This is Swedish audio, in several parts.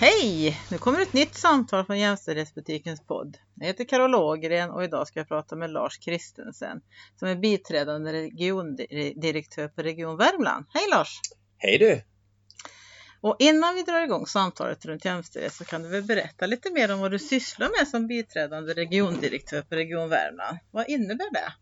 Hej! Nu kommer ett nytt samtal från Jämställdhetsbutikens podd. Jag heter Carol Ågren och idag ska jag prata med Lars Kristensen som är biträdande regiondirektör på Region Värmland. Hej Lars! Hej du! Och innan vi drar igång samtalet runt jämställdhet så kan du väl berätta lite mer om vad du sysslar med som biträdande regiondirektör på Region Värmland. Vad innebär det?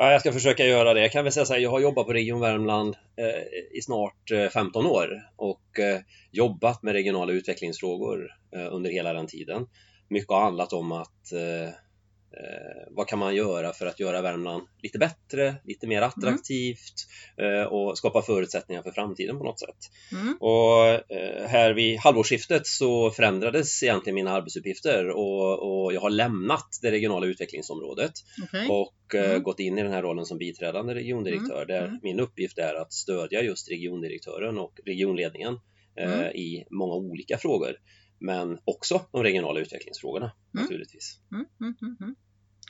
Ja, jag ska försöka göra det. Jag kan väl säga så här, jag har jobbat på Region Värmland eh, i snart eh, 15 år och eh, jobbat med regionala utvecklingsfrågor eh, under hela den tiden. Mycket har handlat om att eh, vad kan man göra för att göra Värmland lite bättre, lite mer mm. attraktivt mm. och skapa förutsättningar för framtiden på något sätt. Mm. Och eh, här vid halvårsskiftet så förändrades egentligen mina arbetsuppgifter och, och jag har lämnat det regionala utvecklingsområdet okay. och mm. gått in i den här rollen som biträdande regiondirektör mm. där mm. min uppgift är att stödja just regiondirektören och regionledningen i många olika frågor men också de regionala utvecklingsfrågorna mm. naturligtvis. Mm, mm, mm, mm.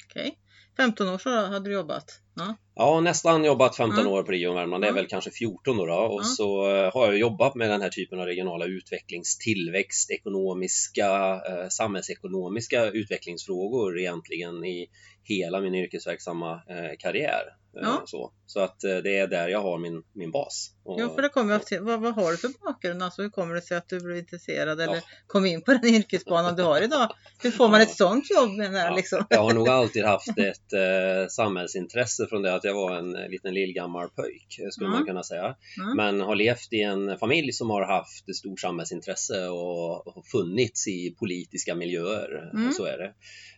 Okej. Okay. 15 år så hade du jobbat? Ja, ja nästan jobbat 15 år på Region Värmland. Det är väl kanske 14 då, då. och så eh, har jag jobbat med den här typen av regionala utvecklings, tillväxt, ekonomiska, eh, samhällsekonomiska utvecklingsfrågor egentligen i hela min yrkesverksamma eh, karriär. Eh, ja. Så, så att eh, det är där jag har min, min bas. Och, ja, för det kommer jag till. Vad, vad har du för bakgrund? Alltså, hur kommer det sig att du blev intresserad eller kom in på den yrkesbanan du har idag? Hur får man ett sånt jobb? Menar, ja. liksom? Jag har nog alltid haft ett eh, samhällsintresse från det att jag var en liten lillgammal pöjk, skulle mm. man kunna säga. Mm. Men har levt i en familj som har haft ett stort samhällsintresse och, och funnits i politiska miljöer. Mm. Så är det.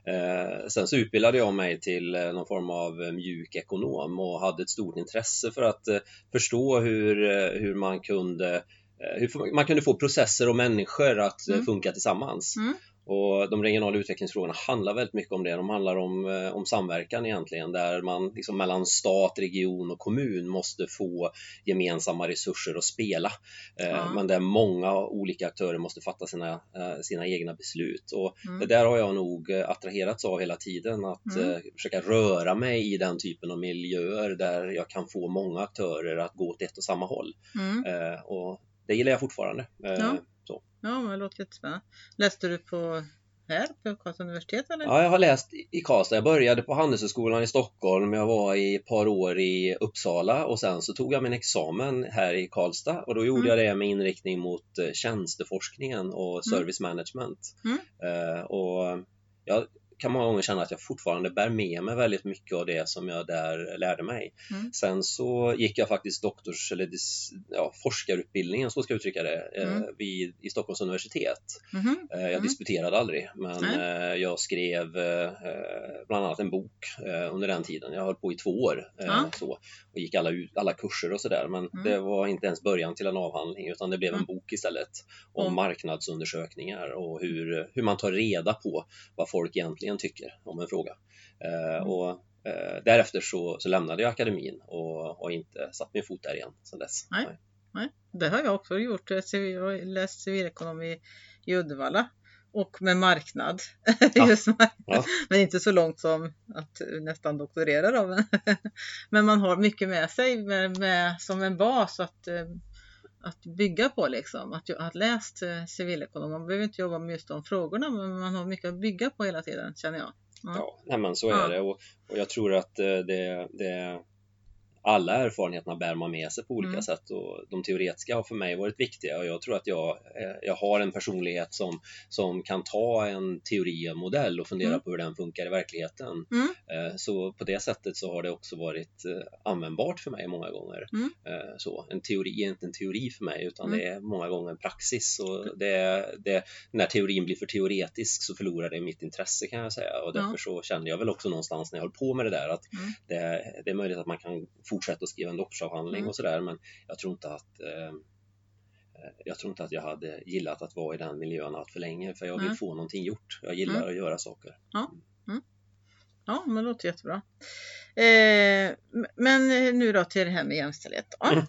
Eh, sen så utbildade jag mig till eh, någon form av eh, mjuk ekonom och hade ett stort intresse för att förstå hur, hur man kunde hur man kunde få processer och människor att mm. funka tillsammans. Mm. Och de regionala utvecklingsfrågorna handlar väldigt mycket om det. De handlar om, eh, om samverkan egentligen, där man liksom mellan stat, region och kommun måste få gemensamma resurser att spela. Mm. Men där många olika aktörer måste fatta sina, eh, sina egna beslut. Och mm. Det där har jag nog attraherats av hela tiden, att mm. försöka röra mig i den typen av miljöer där jag kan få många aktörer att gå åt ett och samma håll. Mm. Och det gillar jag fortfarande. Ja. Ja, men det låter jättespännande. Läste du på här på Karlstads universitet? Eller? Ja, jag har läst i Karlstad. Jag började på Handelshögskolan i Stockholm. Jag var i ett par år i Uppsala och sen så tog jag min examen här i Karlstad och då gjorde mm. jag det med inriktning mot eh, tjänsteforskningen och mm. service management. Mm. Uh, och jag kan många gånger känna att jag fortfarande bär med mig väldigt mycket av det som jag där lärde mig. Mm. Sen så gick jag faktiskt doktors eller ja, forskarutbildningen, så ska jag uttrycka det, eh, mm. vid, i Stockholms universitet. Mm. Jag mm. disputerade aldrig, men mm. jag skrev bland annat en bok under den tiden. Jag höll på i två år så, och gick alla, alla kurser och sådär, men mm. det var inte ens början till en avhandling utan det blev en bok istället om marknadsundersökningar och hur, hur man tar reda på vad folk egentligen egentligen tycker om en fråga. Eh. Och eh, därefter så, så, lämnade jag akademin och har inte satt min fot där igen sedan dess. Nej, nej. det har jag också gjort. Jag har läst civilekonom i, Uddevalla och med marknad. Ja. Just marknad. Ja. Men inte så långt som att nästan doktorera då. Men, men man har mycket med sig med, med, som en bas att, eh, att bygga på liksom. Att ha läst civilekonom. Man behöver inte jobba med just de frågorna men man har mycket att bygga på hela tiden känner jag. Ja, ja men så är ja. det och, och jag tror att eh, det, det alla erfarenheterna bär man med sig på olika mm. sätt och de teoretiska har för mig varit viktiga och jag tror att jag, eh, jag har en personlighet som, som kan ta en teori och modell och fundera mm. på hur den funkar i verkligheten. Mm. Eh, så på det sättet så har det också varit eh, användbart för mig många gånger. Mm. Så en teori är inte en teori för mig utan det mm. är många gånger en praxis och det, det, när teorin blir för teoretisk så förlorar det mitt intresse kan jag säga och därför så kände jag väl också någonstans när jag höll på med det där att mm. det, det är möjligt att man kan fortsätta att skriva en doktorsavhandling mm. och sådär men jag tror inte att eh, jag tror inte att jag hade gillat att vara i den miljön allt för länge för jag vill mm. få någonting gjort. Jag gillar mm. att göra saker. Ja. Ja, men det låter jättebra. Eh, men nu då till det här med jämställdhet. Mm.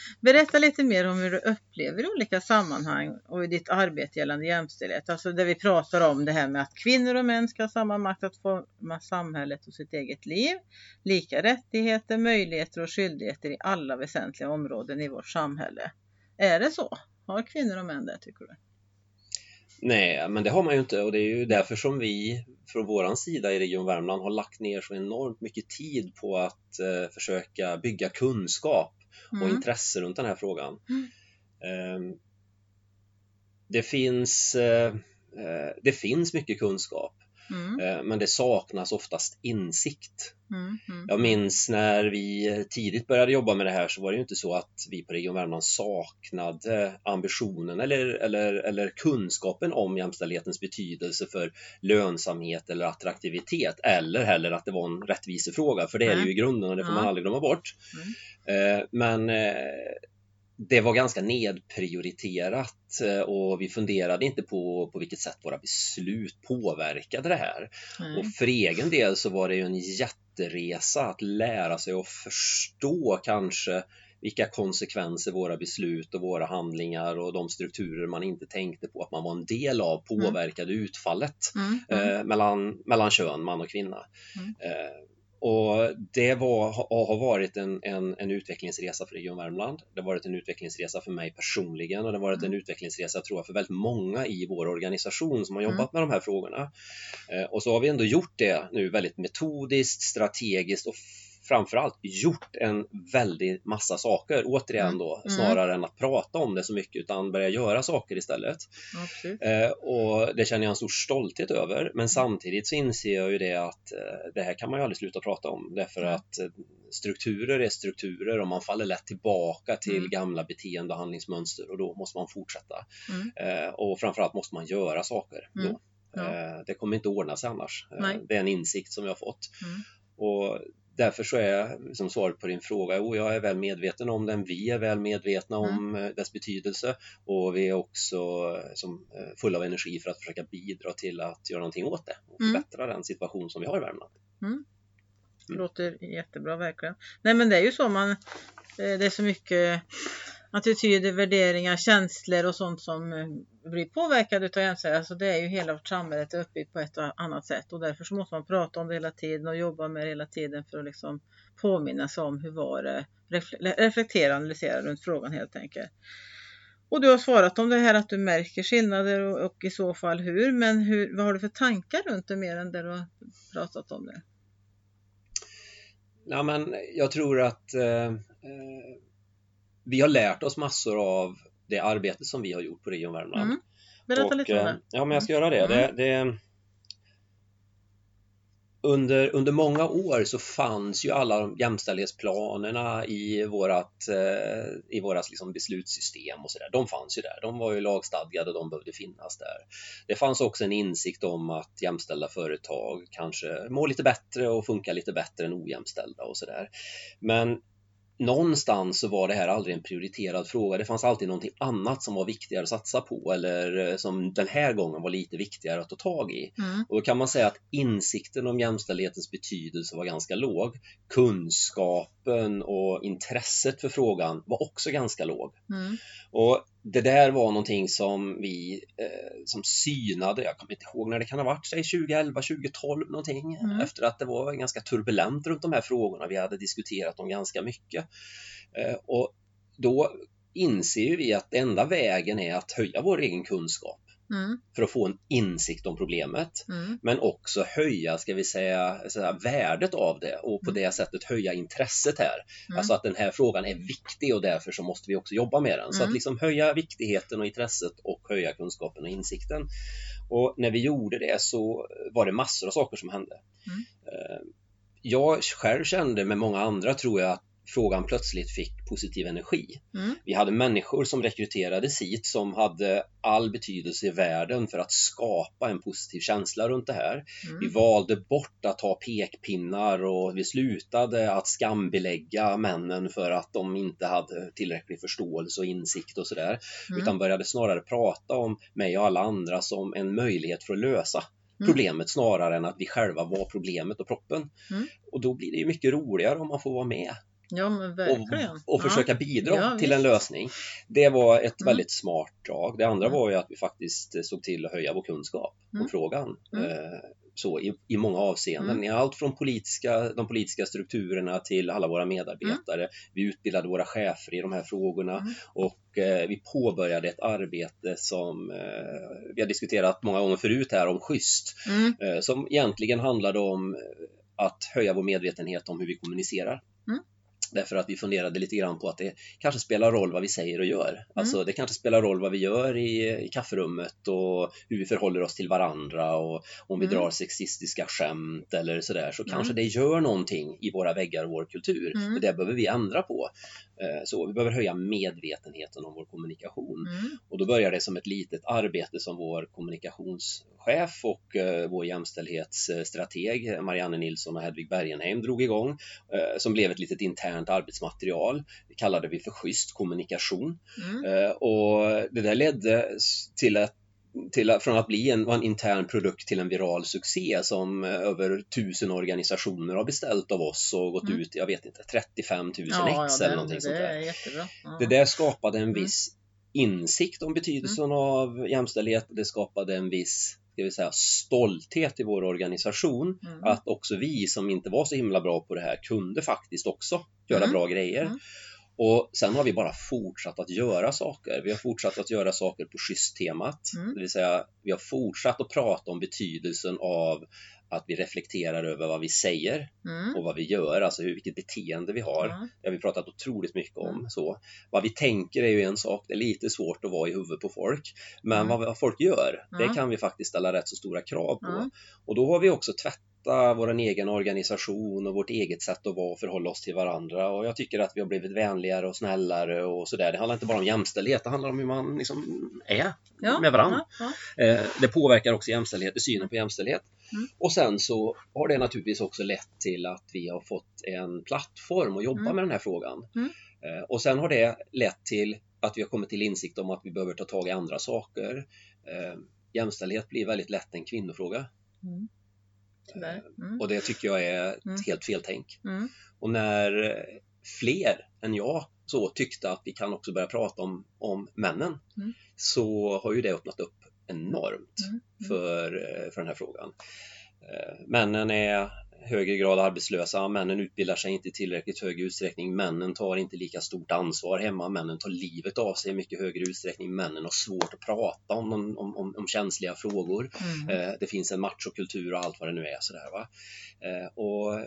Berätta lite mer om hur du upplever i olika sammanhang och i ditt arbete gällande jämställdhet. Alltså där vi pratar om det här med att kvinnor och män ska ha samma makt att forma samhället och sitt eget liv. Lika rättigheter, möjligheter och skyldigheter i alla väsentliga områden i vårt samhälle. Är det så? Har kvinnor och män det tycker du? Nej, men det har man ju inte och det är ju därför som vi från våran sida i Region Värmland har lagt ner så enormt mycket tid på att eh, försöka bygga kunskap och mm. intresse runt den här frågan. Mm. Eh, det, finns, eh, eh, det finns mycket kunskap Mm. Eh, men det saknas oftast insikt. Mm, mm. Jag minns när vi tidigt började jobba med det här så var det ju inte så att vi på Region Värmland saknade ambitionen eller, eller, eller kunskapen om jämställdhetens betydelse för lönsamhet eller attraktivitet eller heller att det var en rättvisefråga för det är det ju i grunden och det får man aldrig glömma bort. Mm. Eh, men eh, det var ganska nedprioriterat eh, och vi funderade inte på på vilket sätt våra beslut påverkade det här. Mm. Och för egen del så var det en jätteresa att lära sig att förstå kanske vilka konsekvenser våra beslut och våra handlingar och de strukturer man inte tänkte på att man var en del av påverkade mm. utfallet mm. mm. Eh, mellan, mellan kön, man och kvinna. Mm. Eh, och det var, har varit en, en, en, utvecklingsresa för Region Värmland. Det har varit en utvecklingsresa för mig personligen och det har varit en mm. utvecklingsresa tror jag för väldigt många i vår organisation som har jobbat mm. med de här frågorna. Eh, och så har vi ändå gjort det nu väldigt metodiskt, strategiskt och framförallt gjort en väldig massa saker, återigen mm. då, mm. snarare än att prata om det så mycket utan börja göra saker istället. Eh, och det känner jag en stor stolthet över, men mm. samtidigt så inser jag ju det att eh, det här kan man ju aldrig sluta prata om därför mm. att eh, strukturer är strukturer och man faller lätt tillbaka till mm. gamla beteende och handlingsmönster och då måste man fortsätta. Mm. Eh, och framförallt måste man göra saker då. Ja. Eh, det kommer inte ordna sig annars. Eh, Nej. Det är en insikt som jag har fått. Och därför så är som svaret på din fråga, jo, jag är väl medveten om den, vi är väl medvetna mm. om mm. dess betydelse och vi är också eh, som, eh, fulla av energi för att försöka bidra till att göra någonting åt det och mm. förbättra mm. den situation som vi har i Värmland. Mm. Det låter jättebra verkligen. Nej men det är ju så man, det är så mycket attityder, värderingar, känslor och sånt som eh, blir påverkade av jämställdhet. Alltså det är ju hela vårt samhälle uppbyggt på ett och annat sätt och därför så måste man prata om det hela tiden och jobba med det hela tiden för att liksom påminna sig om hur var det, reflektera och analysera runt frågan helt enkelt. Och du har svarat om det här att du märker skillnader och, och i så fall hur, men hur, vad har du för tankar runt det mer än det du har pratat om det? Ja, men jag tror att eh, eh vi har lärt oss massor av det arbete som vi har gjort på Region Värmland. Mm. Berätta och, lite om det. Eh, ja, men jag ska göra det. Mm. det, det under, under många år så fanns ju alla jämställdhetsplanerna i vårat, eh, i våras liksom beslutssystem och sådär. De fanns ju där. De var ju lagstadgade och de behövde finnas där. Det fanns också en insikt om att jämställda företag kanske mår lite bättre och funkar lite bättre än ojämställda och sådär. Men någonstans så var det här aldrig en prioriterad fråga. Det fanns alltid någonting annat som var viktigare att satsa på eller eh, som den här gången var lite viktigare att ta tag i. Mm. Och då kan man säga att insikten om jämställdhetens betydelse var ganska låg. Kunskapen och intresset för frågan var också ganska låg. Mm. Och det där var någonting som vi eh, som synade, jag kommer inte ihåg när det kan ha varit, säg 2011, 2012 någonting, mm. efter att det var ganska turbulent runt de här frågorna. Vi hade diskuterat dem ganska mycket. Eh, och då inser vi att enda vägen är att höja vår egen kunskap mm. för att få en insikt om problemet. Mm. Men också höja, ska vi säga, säga, värdet av det och på mm. det sättet höja intresset här. Mm. Alltså att den här frågan är viktig och därför så måste vi också jobba med den. Så att mm. liksom höja viktigheten och intresset och höja kunskapen och insikten. Och när vi gjorde det så var det massor av saker som hände. Eh, jag själv kände med många andra tror jag att frågan plötsligt fick positiv energi. Mm. Vi hade människor som rekryterades hit som hade all betydelse i världen för att skapa en positiv känsla runt det här. Mm. Vi valde bort att ha pekpinnar och vi slutade att skambelägga männen för att de inte hade tillräcklig förståelse och insikt och sådär. Mm. Utan började snarare prata om mig och alla andra som en möjlighet för att lösa Mm. problemet snarare än att vi själva var problemet och proppen. Mm. Och då blir det ju mycket roligare om man får vara med Ja, och, och, försöka ja. bidra ja, till en lösning. Det var ett mm. väldigt smart drag. Det andra mm. var ju att vi faktiskt såg till att höja vår kunskap mm. om frågan. Mm. Eh, så i, i många avseenden. Mm. Allt från politiska, de politiska strukturerna till alla våra medarbetare. Mm. Vi utbildade våra chefer i de här frågorna mm. och eh, vi påbörjade ett arbete som eh, vi har diskuterat många gånger förut här om schysst, eh, som egentligen handlade om att höja vår medvetenhet om hur vi kommunicerar. Därför att vi funderade lite grann på att det kanske spelar roll vad vi säger och gör. Mm. Alltså det kanske spelar roll vad vi gör i, i kafferummet och hur vi förhåller oss till varandra och om vi mm. drar sexistiska skämt eller sådär så mm. kanske det gör någonting i våra väggar och vår kultur. Mm. Det behöver vi ändra på. Eh, så vi behöver höja medvetenheten om vår kommunikation. Mm. Och då börjar det som ett litet arbete som vår kommunikationschef och uh, vår jämställdhetsstrateg Marianne Nilsson och Hedvig Bergenheim drog igång som blev ett litet internt arbetsmaterial. Det kallade vi för schysst kommunikation. Mm. Och det där ledde till att till, från att bli en, en, intern produkt till en viral succé som eh, över tusen organisationer har beställt av oss och gått mm. ut, jag vet inte, 35 000 ja, ex ja, eller någonting det, sånt där. Det, ja. det där skapade en mm. viss insikt om betydelsen mm. av jämställdhet. Det skapade en viss ska vi säga, stolthet i vår organisation mm. att också vi som inte var så himla bra på det här kunde faktiskt också göra mm. bra grejer. Och sen har vi bara fortsatt att göra saker. Vi har fortsatt att göra saker på schysst-temat, mm. det vill säga vi har fortsatt att prata om betydelsen av att vi reflekterar över vad vi säger mm. och vad vi gör, alltså hur, vilket beteende vi har. Mm. Det har vi pratat otroligt mycket om. Mm. Så, vad vi tänker är ju en sak, det är lite svårt att vara i huvudet på folk. Men vad folk gör, det kan vi faktiskt ställa rätt så stora krav på. Och då har vi också tvättat vår egen organisation och vårt eget sätt att vara och förhålla oss till varandra. Och jag tycker att vi har blivit vänligare och snällare och sådär. Det handlar inte bara om jämställdhet, det handlar om hur man liksom är ja, med varandra. Ja, ja. Eh, det påverkar också jämställdhet, synen på jämställdhet. Mm. Och sen så har det naturligtvis också lett till att vi har fått en plattform att jobba mm. med den här frågan. Mm. Eh, och sen har det lett till att vi har kommit till insikt om att vi behöver ta tag i andra saker. Eh, jämställdhet blir väldigt lätt en kvinnofråga. Mm. Mm. Och det tycker jag är ett mm. helt fel tänk. Mm. Och när fler än jag så tyckte att vi kan också börja prata om, om männen mm. så har ju det öppnat upp enormt mm. Mm. för, för den här frågan. Eh, männen är högre grad arbetslösa, männen utbildar sig inte i tillräckligt hög utsträckning, männen tar inte lika stort ansvar hemma, männen tar livet av sig i mycket högre utsträckning, männen har svårt att prata om, om, om, om känsliga frågor. Mm. Eh, det finns en machokultur och allt vad det nu är. Sådär, va? Eh, och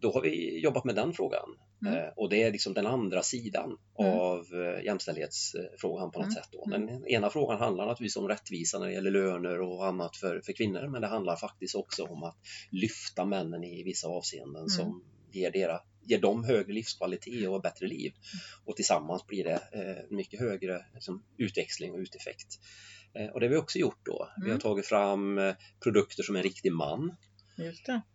då har vi jobbat med den frågan. Mm. Eh, och det är liksom den andra sidan mm. av eh, jämställdhetsfrågan på något mm. sätt. Då. Den mm. ena frågan handlar naturligtvis om rättvisa när det gäller löner och annat för, för kvinnor, men det handlar faktiskt också om att lyfta männen i vissa avseenden mm. som ger, deras, ger dem högre livskvalitet och bättre liv. Mm. Och tillsammans blir det eh, mycket högre liksom, utväxling och uteffekt. Eh, och det har vi också gjort då. Vi har tagit fram eh, produkter som en riktig man.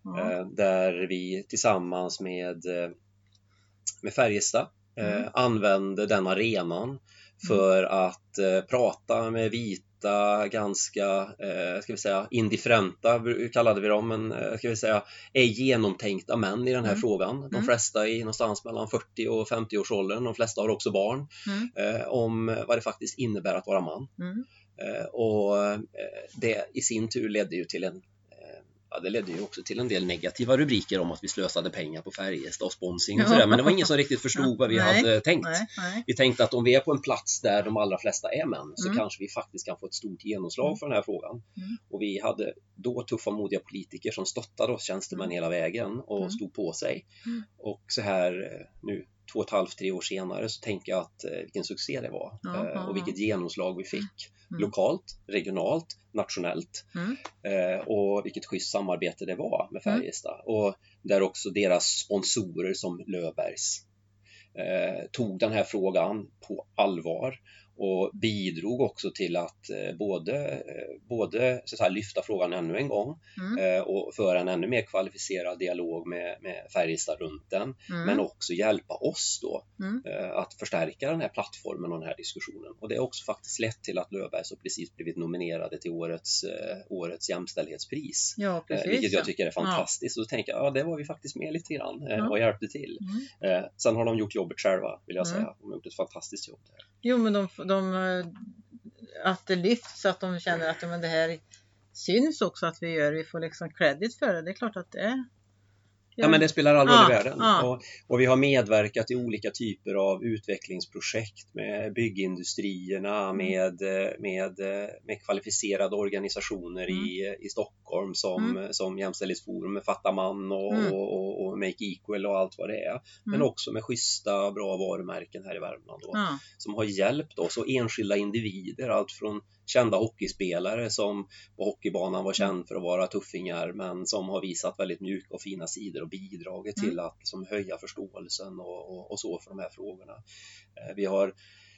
Ja. Där vi tillsammans med med Färjestad mm. eh, använde den arenan för mm. att eh, prata med vita, ganska, eh, ska vi säga, indifferenta, kallade vi dem, men eh, ska vi säga, är genomtänkta män i den här mm. frågan. De mm. flesta är någonstans mellan 40 och 50 års åldern, de flesta har också barn, mm. eh, om vad det faktiskt innebär att vara man. Eh, och eh, det i sin tur ledde ju till en Ja, det ledde ju också till en del negativa rubriker om att vi slösade pengar på Färjestad och sponsring och sådär. Men det var ingen som riktigt förstod vad vi nej, hade tänkt. Nej, nej. Vi tänkte att om vi är på en plats där de allra flesta är män så mm. kanske vi faktiskt kan få ett stort genomslag mm. för den här frågan. Mm. Och vi hade då tuffa modiga politiker som stöttade oss tjänstemän mm. hela vägen och mm. stod på sig. Mm. Och så här eh, nu två och ett halvt, tre år senare så tänker jag att eh, vilken succé det var eh, och vilket genomslag vi fick mm. lokalt, regionalt, nationellt mm. eh, och vilket schysst samarbete det var med mm. Färjestad och där också deras sponsorer som Löfbergs eh, tog den här frågan på allvar och bidrog också till att eh, både, eh, både så att lyfta frågan ännu en gång mm. Eh, och föra en ännu mer kvalificerad dialog med, med Färjestad runt den, mm. men också hjälpa oss då mm. att förstärka den här plattformen och den här diskussionen. Och det har också faktiskt lett till att Löfbergs har precis blivit nominerade till årets, årets jämställdhetspris, ja, precis, vilket jag tycker är fantastiskt. Ja. Och då tänker jag, ja det var vi faktiskt med lite grann ja. och hjälpte till. Mm. Sen har de gjort jobbet själva, vill jag mm. säga. De har gjort ett fantastiskt jobb. Där. Jo, men de, de, eh, att det lyfts, att de känner att men det här syns också att vi gör. Vi får liksom credit för det. Det är klart att det är Ja, men det spelar all roll ja, i världen. Ja. Och, och, vi har medverkat i olika typer av utvecklingsprojekt med byggindustrierna, mm. med, med, med kvalificerade organisationer mm. i, i Stockholm som, mm. som Jämställdhetsforum med Fatta man och, mm. och, och, Make Equal och allt vad det är. Men mm. också med schyssta, bra varumärken här i Värmland då, ja. som har hjälpt oss och enskilda individer, allt från kända hockeyspelare som på hockeybanan var känd för att vara tuffingar men som har visat väldigt mjuka och fina sidor och bidragit till mm. att liksom höja förståelsen och, och, och, så för de här frågorna. Eh, vi har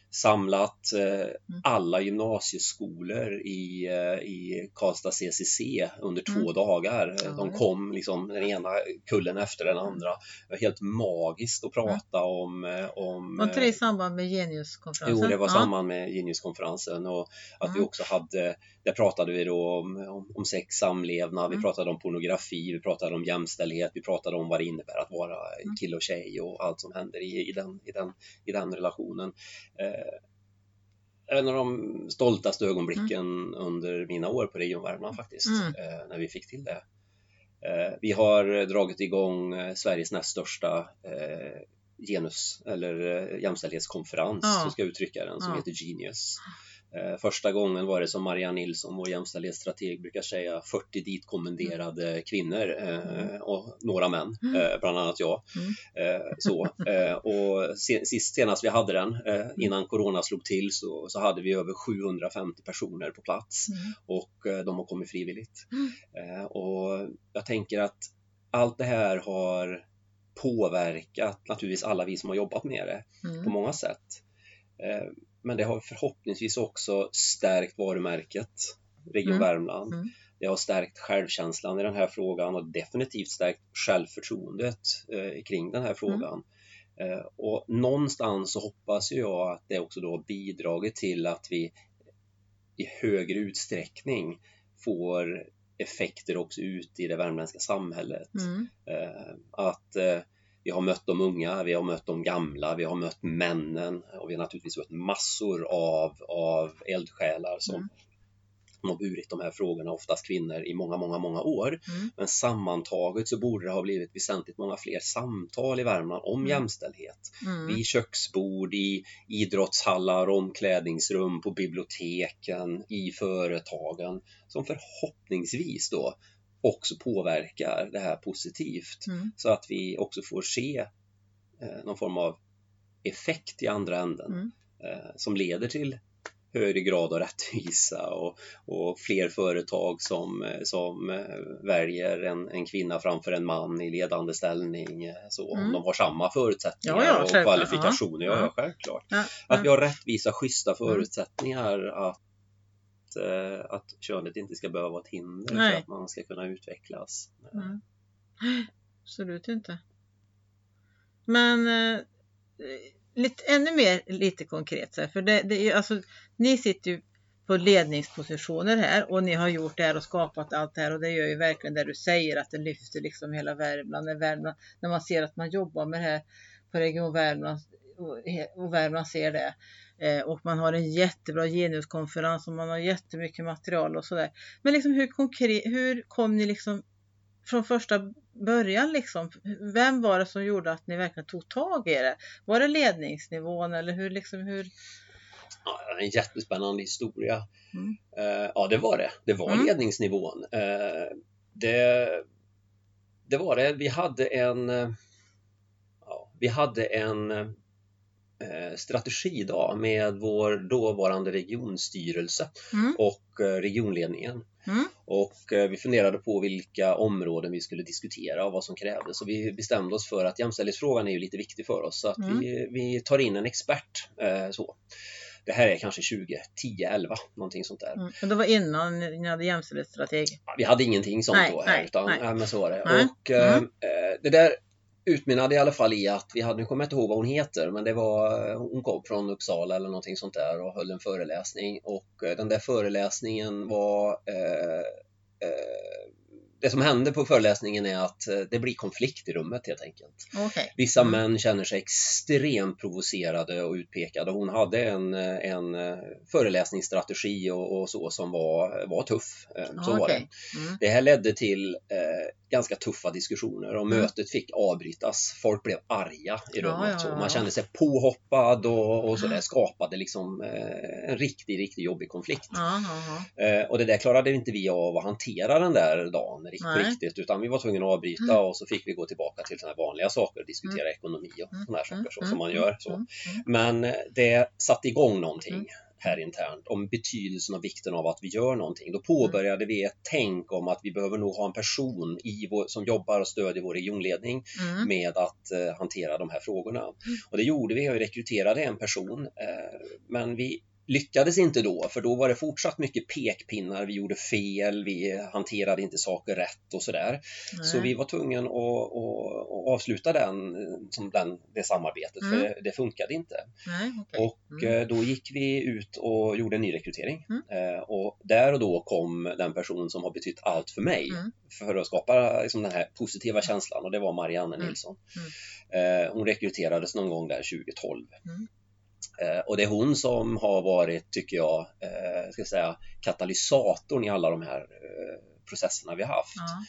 samlat eh, mm. alla gymnasieskolor i, eh, i Karlstad CCC under två mm. dagar. De kom liksom den ena kullen efter den andra. Det var helt magiskt att prata om... Eh, om var inte det i samband med Geniuskonferensen? Jo, det var i samband med Geniuskonferensen och att vi också hade där pratade vi då om, om, om sex, samlevnad, mm. vi pratade om pornografi, vi pratade om jämställdhet, vi pratade om vad det innebär att vara mm. kille och tjej och allt som händer i, i, den, i, den, i den relationen. Eh, en av de stoltaste ögonblicken mm. under mina år på Region Värmland faktiskt, mm. eh, när vi fick till det. Eh, vi har dragit igång Sveriges näst största genus eller jämställdhetskonferens, ja. så ska jag uttrycka den, som ja. heter Genius. Eh, första gången var det som Marianne Nilsson, vår jämställdhetsstrateg, brukar säga 40 ditkommenderade mm. kvinnor eh, och några män, mm. eh, bland annat jag. Mm. så, och sist, senast vi hade den, innan corona slog till, så, så hade vi över 750 personer på plats mm. och de har kommit frivilligt. Mm. och jag tänker att allt det här har påverkat naturligtvis alla vi som har jobbat med det mm. på många sätt. Men det har förhoppningsvis också stärkt varumärket Region mm. Värmland. Mm. Det har stärkt självkänslan i den här frågan och definitivt stärkt självförtroendet eh, kring den här mm. frågan. Mm. Eh, och någonstans så hoppas jag att det också då bidragit till att vi i högre utsträckning får effekter också ute i det värmländska samhället. Mm. Eh, att eh, vi har mött de unga, vi har mött de gamla, vi har mött männen och vi har naturligtvis mött massor av, av eldsjälar som mm. har burit de här frågorna, oftast kvinnor, i många, många, många år. Mm. Men sammantaget så borde det ha blivit väsentligt många fler samtal i Värmland om mm. jämställdhet. Mm. Vid köksbord, i idrottshallar, omklädningsrum, på biblioteken, i företagen som förhoppningsvis då också påverkar det här positivt mm. så att vi också får se eh, någon form av effekt i andra änden mm. eh, som leder till högre grad av rättvisa och, och fler företag som, eh, som eh, väljer en, en kvinna framför en man i ledande ställning eh, så mm. om de har samma förutsättningar ja, ja, och kvalifikationer. Ja, ja, självklart. Ja, att vi har rättvisa, schyssta mm. förutsättningar att att könet inte ska behöva vara ett hinder Nej. för att man ska kunna utvecklas. Mm. Absolut inte. Men eh, lite, ännu mer lite konkret, för det, det, alltså, ni sitter ju på ledningspositioner här och ni har gjort det här och skapat allt det här och det gör ju verkligen det du säger att det lyfter liksom hela Värmland. När, Värmland, när man ser att man jobbar med det här på Region Värmland och Värmland ser det. Eh, och man har en jättebra genuskonferens och man har jättemycket material och sådär. Men liksom hur konkret, hur kom ni liksom från första början liksom? Vem var det som gjorde att ni verkligen tog tag i det? Var det ledningsnivån eller hur liksom hur? Ja, en jättespännande historia. Mm. Uh, ja, det var det. Det var mm. ledningsnivån. Uh, det, det var det. Vi hade en, ja, vi hade en Eh, strategidag med vår dåvarande regionstyrelse mm. och eh, regionledningen. Mm. Och eh, vi funderade på vilka områden vi skulle diskutera och vad som krävdes. Så vi bestämde oss för att jämställdhetsfrågan är ju lite viktig för oss så att mm. vi, vi tar in en expert. så. Det här är kanske 2010, 11 någonting sånt där. Mm. Men det var innan ni hade jämställdhetsstrateg? Vi hade ingenting sånt nej, då här, nej, utan nej. Men så var det. Och, mm. eh, det där utmynnade i alla fall i att vi hade, nu kommer jag inte ihåg vad hon heter, men det var, hon kom från Uppsala eller någonting sånt där och höll en föreläsning. Och eh, den där föreläsningen var eh, eh, det som hände på föreläsningen är att eh, det blir konflikt i rummet helt enkelt. Okay. Vissa mm. män känner sig extremt provocerade och utpekade. Hon hade en, en eh, föreläsningsstrategi och, och så som var, var tuff. Så okay. var det. Mm. det här ledde till eh, ganska tuffa diskussioner och mm. mötet fick avbrytas. Folk blev arga i rummet. Ja, ja, ja. Man kände sig påhoppad och, och så där skapade liksom eh, en riktigt, riktigt jobbig konflikt. Eh, och det där klarade inte vi av att hantera den där dagen riktigt, riktigt utan vi var tvungna att avbryta mm. och så fick vi gå tillbaka till sådana vanliga saker och diskutera mm. ekonomi och mm. sådana här saker så, som man gör. Så. Men det satte igång någonting här internt om betydelsen och vikten av att vi gör någonting. Då påbörjade vi ett tänk om att vi behöver nog ha en person i vår, som jobbar och stödjer vår regionledning mm. med att eh, hantera de här frågorna. Mm. Och det gjorde vi, vi rekryterade en person eh, men vi lyckades inte då, för då var det fortsatt mycket pekpinnar, vi gjorde fel, vi hanterade inte saker rätt och sådär. Så vi var tvungna att, att, att, avsluta den, som den, det samarbetet, mm. för det, funkade inte. Nej, okay. Och mm. Eh, då gick vi ut och gjorde en ny rekrytering. Mm. Eh, och där och då kom den person som har betytt allt för mig mm. för att skapa liksom, den här positiva känslan och det var Marianne mm. Nilsson. Mm. Eh, hon rekryterades någon gång där 2012. Eh, och det är hon som har varit, tycker jag, eh, ska säga, katalysatorn i alla de här eh, processerna vi har haft. Ja.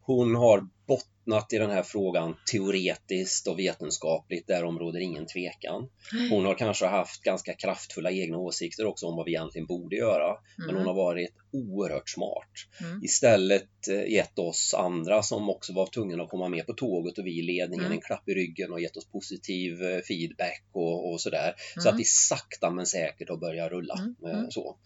Hon har bottnat i den här frågan teoretiskt och vetenskapligt, därom råder ingen tvekan. Hon har kanske haft ganska kraftfulla egna åsikter också om vad vi egentligen borde göra, mm. men hon mm. har varit oerhört smart. Mm. Istället eh, gett oss andra som också var tvungna att komma med på tåget och vi i ledningen mm. en klapp i ryggen och gett oss positiv eh, feedback och, och sådär. Så att mm. vi sakta men säkert har börjat rulla. Mm. Så.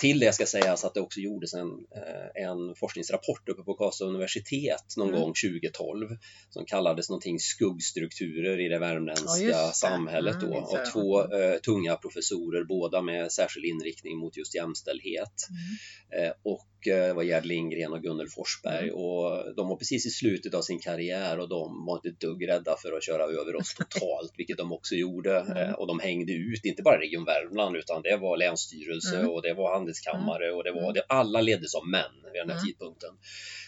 Till det ska sägas att det också gjordes en, eh, en forskningsrapport uppe på Karlstad universitet någon gång 2012 som kallades någonting skuggstrukturer i det värmländska ja, samhället då av två uh, tunga professorer, båda med särskild inriktning mot just jämställdhet. Mm. Uh, och det var Gerd Lindgren och Gunnel Forsberg mm. och de var precis i slutet av sin karriär och de var inte dugg rädda för att köra över oss totalt, vilket de också gjorde. Mm. Och de hängde ut, inte bara Region Värmland, utan det var länsstyrelse mm. och det var handelskammare och det var, det, alla leddes av män vid den här mm. tidpunkten.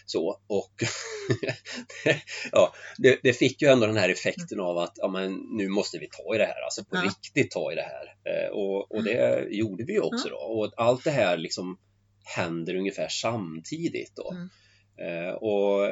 Så, och ja, det, det, fick ju ändå den här effekten av att ja, men, nu måste vi ta i det här, alltså på ja. riktigt ta i det här. Eh, och, och det gjorde vi också då. Och allt det här liksom händer ungefär samtidigt då. Mm. Eh, och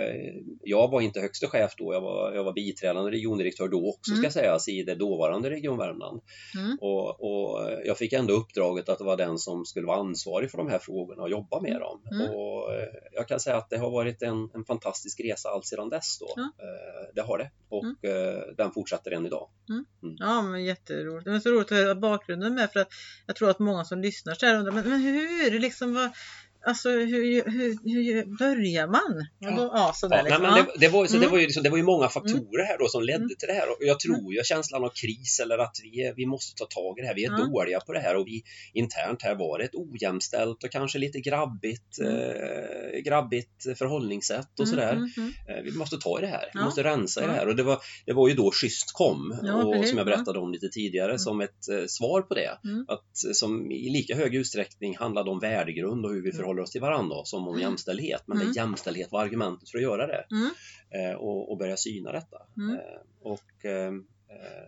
jag var inte högste chef då, jag var, jag var biträdande regiondirektör då också mm. ska sägas i det dåvarande Region Värmland. Mm. Och, och, jag fick ändå uppdraget att vara den som skulle vara ansvarig för de här frågorna och jobba med dem. Mm. Och eh, jag kan säga att det har varit en, en fantastisk resa allt sedan dess då. Eh, det har det och mm. den fortsätter än idag. Mm. Mm. Ja men jätteroligt. Det är så roligt att höra bakgrunden med för att jag tror att många som lyssnar så här undrar men, men hur, liksom vad Alltså hur, hur, hur börjar man? Ja. Då, ja, sådär, ja, liksom. men det, det, var, så mm. det, var ju liksom, det var ju många faktorer här då som ledde mm. till det här och jag tror ju känslan av kris eller att vi, vi måste ta tag i det här. Vi är mm. dåliga på det här och vi internt här var det ett ojämställt och kanske lite grabbigt, mm. eh, grabbigt förhållningssätt och sådär. Mm, mm, eh, vi måste ta i det här, vi måste rensa i det här och det var, det var ju då Schysst kom och, som jag berättade om lite tidigare som ett eh, svar på det. Att, som i lika hög utsträckning handlade om värdegrund och hur vi förhåller förhåller oss till varandra som om mm. jämställdhet. Men mm. det jämställdhet var argumentet för att göra det mm. eh, och, och, börja syna detta. Mm. Eh, och eh,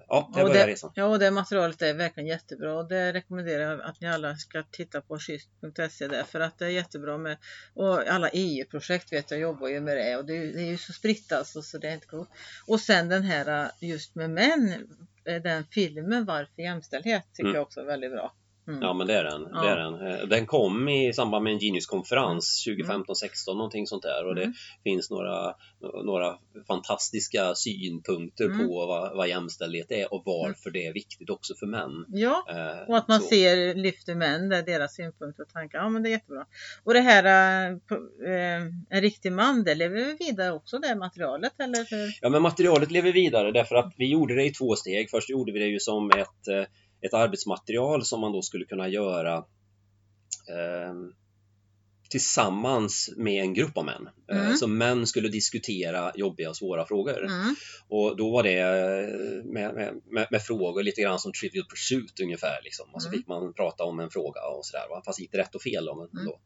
Ja, det och det, resan. Ja, och det materialet är verkligen jättebra och det rekommenderar jag att ni alla ska titta på schysst.se där för att det är jättebra med och alla EU-projekt vet jag jobbar ju med det och det är, det är ju så spritt alltså så det är inte coolt. Och sen den här just med män, den filmen Varför jämställdhet tycker mm. jag också är väldigt bra. Mm. Ja men det är den. Ja. Det är den. Eh, den kom i samband med en Genius-konferens 2015-16 mm. någonting sånt där och det mm. finns några, några fantastiska synpunkter mm. på vad, vad jämställdhet är och varför det är viktigt också för män. Ja, eh, och att man så. ser, lyfter män, där deras synpunkter och tankar. Ja men det är jättebra. Och det här äh, En riktig man, det lever vidare också det materialet eller? Hur? Ja men materialet lever vidare därför att vi gjorde det i två steg. Först gjorde vi det ju som ett ett arbetsmaterial som man då skulle kunna göra eh, tillsammans med en grupp av män. Eh, mm. Så män skulle diskutera jobbiga och svåra frågor. Mm. Och då var det med, med, med, frågor lite grann som Trivial Pursuit ungefär. Liksom. Och så mm. fick man prata om en fråga och sådär. Fast inte rätt och fel. Men, mm. då.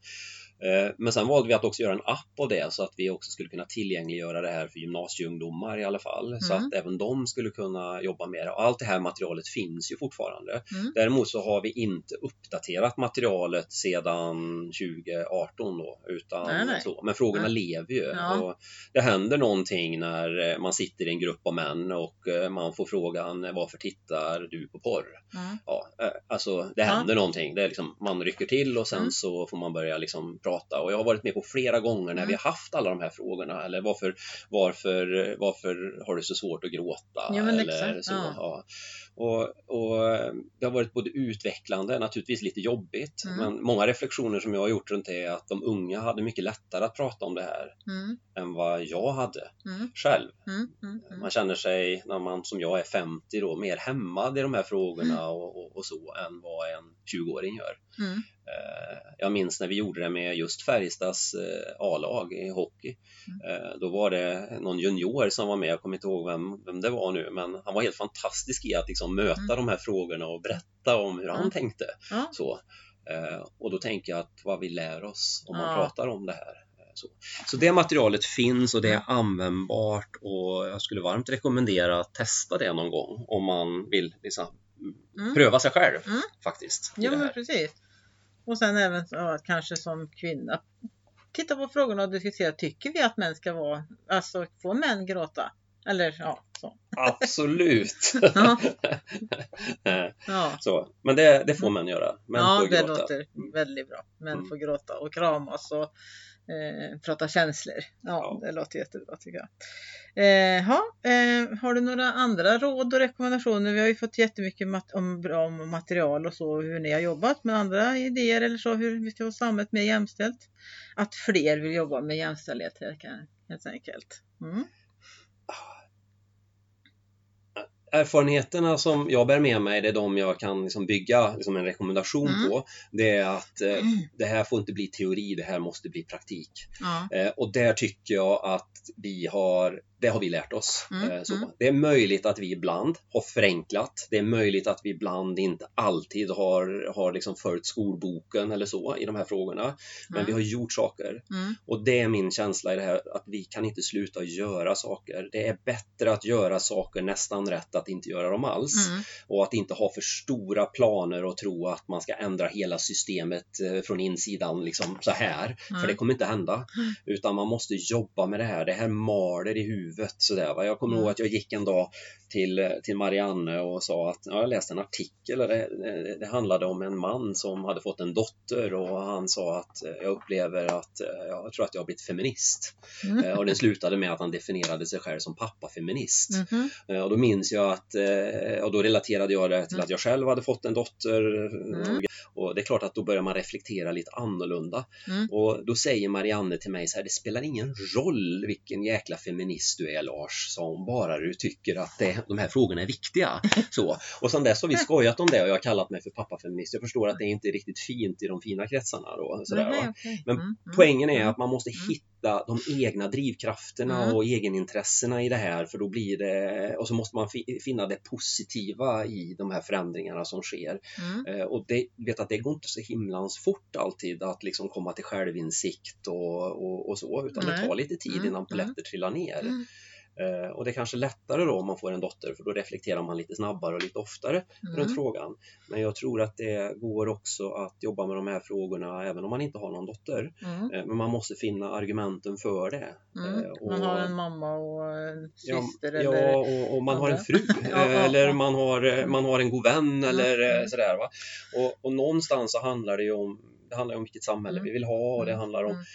Eh, men sen valde vi att också göra en app av det så att vi också skulle kunna tillgängliggöra det här för gymnasieungdomar i alla fall mm. så att även de skulle kunna jobba med det. Och allt det här materialet finns ju fortfarande. Mm. Däremot så har vi inte uppdaterat materialet sedan 2018 då, utan nej, nej. Så. men frågorna nej. lever ju. Ja. Och det händer någonting när man sitter i en grupp av män och eh, man får frågan varför tittar du på porr? Mm. Ja, eh, alltså det händer ja. någonting. Det är liksom, man rycker till och sen mm. så får man börja liksom prata och jag har varit med på flera gånger när mm. vi har haft alla de här frågorna eller varför, varför, varför har du så svårt att gråta? Ja, eller så. Ja. Och, och, det har varit både utvecklande, naturligtvis lite jobbigt, mm. men många reflektioner som jag har gjort runt det är att de unga hade mycket lättare att prata om det här mm. än vad jag hade mm. själv. Mm, mm, mm. Man känner sig, när man som jag är 50 då, mer hämmad i de här frågorna och, och, och så än vad en 20-åring gör. Eh, jag minns när vi gjorde det med just Färjestads eh, A-lag i hockey. Mm. Då var det någon junior som var med, jag kommer inte ihåg vem, vem det var nu, men han var helt fantastisk i att liksom möta mm. de här frågorna och berätta om hur han tänkte. Så. Och då tänker jag att vad vi lär oss om man pratar om det här. Så. så det materialet finns och det är användbart och jag skulle varmt rekommendera att testa det någon gång om man vill liksom, mm. pröva sig själv mm. faktiskt. Ja, men precis. Och sen även ja, kanske som kvinna titta på frågorna och diskutera. Tycker vi att män ska vara, alltså får män gråta? Eller ja, så. Absolut! ja. så. Men det, det får män göra. Män ja, får det gråta. låter väldigt bra. Män mm. får gråta och kramas och eh, prata känslor. Ja, ja, det låter jättebra tycker jag. Eh, ha, eh, har du några andra råd och rekommendationer? Vi har ju fått jättemycket mat om, om material och så, hur ni har jobbat med andra idéer eller så, hur vi ska få samhället mer jämställt. Att fler vill jobba med jämställdhet helt enkelt. Mm erfarenheterna som jag bär med mig, det är de jag kan liksom bygga liksom en rekommendation mm. på. Det är att eh, mm. det här får inte bli teori, det här måste bli praktik. Ja. Eh, och där tycker jag att vi har det har vi lärt oss. Mm, eh, så. Mm. Det är möjligt att vi ibland har förenklat. Det är möjligt att vi ibland inte alltid har, har liksom följt skolboken eller så i de här frågorna. Men mm. vi har gjort saker. Mm. Och det är min känsla i det här att vi kan inte sluta göra saker. Det är bättre att göra saker nästan rätt, att inte göra dem alls. Mm. Och att inte ha för stora planer och tro att man ska ändra hela systemet eh, från insidan liksom så här. För det kommer inte hända. Mm. Utan man måste jobba med det här. Det här maler i huvudet huvudet. Sådär, va? Jag kommer mm. ihåg att jag gick en dag till, till Marianne och sa att ja, jag läste en artikel det, det, handlade om en man som hade fått en dotter och han sa att eh, jag upplever att eh, jag tror att jag har blivit feminist. Mm. Och det slutade med att han definierade sig själv som pappafeminist. Mm. Och då minns jag att, och då relaterade jag det till mm. att jag själv hade fått en dotter. Mm. Och det är klart att då börjar man reflektera lite annorlunda. Mm. Och då säger Marianne till mig så här, det spelar ingen roll vilken jäkla feminist du är Lars, som bara du tycker att det, de här frågorna är viktiga. Så. Och sen dess har vi skojat om det och jag har kallat mig för pappafeminist. Jag förstår att det är inte är riktigt fint i de fina kretsarna. Då, sådär, Nej, okay. Men mm, mm, poängen är mm, att man måste mm. hitta hitta de egna drivkrafterna mm. och egenintressena i det här för då blir det och så måste man finna det positiva i de här förändringarna som sker. Mm. Eh, och det, vet att det går inte så himlans fort alltid att liksom komma till självinsikt och, och, och så utan Nej. det tar lite tid mm. innan polletter trillar ner. Mm. Eh, och det är kanske lättare då om man får en dotter för då reflekterar man lite snabbare och lite oftare mm. runt frågan. Men jag tror att det går också att jobba med de här frågorna även om man inte har någon dotter. Mm. Eh, men man måste finna argumenten för det. Mm. Och, man har en mamma och en syster ja, eller Ja, och, och man har en fru ja, eller man har, man har en god vän eller mm. sådär. Va? Och, och någonstans så handlar det ju om det handlar om vilket samhälle mm. vi vill ha och det handlar om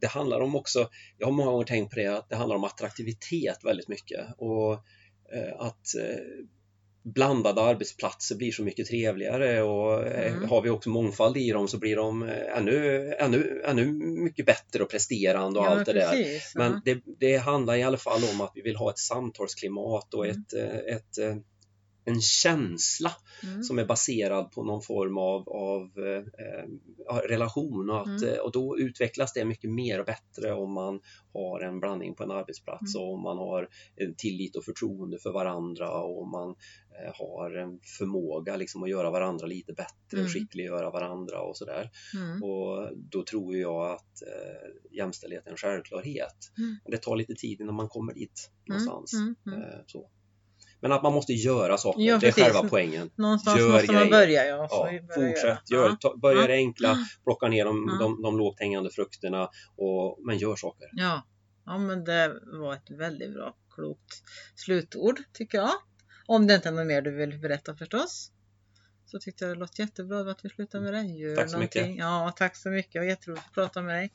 det handlar om också, jag har många gånger tänkt på det, att det handlar om attraktivitet väldigt mycket och eh, att eh, blandade arbetsplatser blir så mycket trevligare och eh, mm. har vi också mångfald i dem så blir de ännu, ännu, ännu mycket bättre och presterande och ja, allt det precis, där. Men ja. det, det, handlar i alla fall om att vi vill ha ett samtalsklimat och mm. ett, ett en känsla mm. som är baserad på någon form av, av eh, relation och, att, mm. och då utvecklas det mycket mer och bättre om man har en blandning på en arbetsplats mm. och om man har tillit och förtroende för varandra och om man eh, har en förmåga liksom att göra varandra lite bättre, mm. skickliggöra varandra och sådär. Mm. Och då tror jag att eh, jämställdhet är en självklarhet. Mm. Det tar lite tid innan man kommer dit mm. någonstans. Eh, så. Men att man måste göra saker, ja, det är själva poängen. Någonstans Gör måste grejer. man börja. Ja, ja, fortsätt, gör, ta, börja det enkla, plocka ner de, ja. de, de lågt hängande frukterna, och, men gör saker. Ja. ja, men det var ett väldigt bra, klokt slutord tycker jag. Om det inte är något mer du vill berätta förstås. Så tyckte jag det låt jättebra att vi slutade med det. Gör tack så någonting. mycket. Ja, tack så mycket. Det var jätteroligt att prata med dig.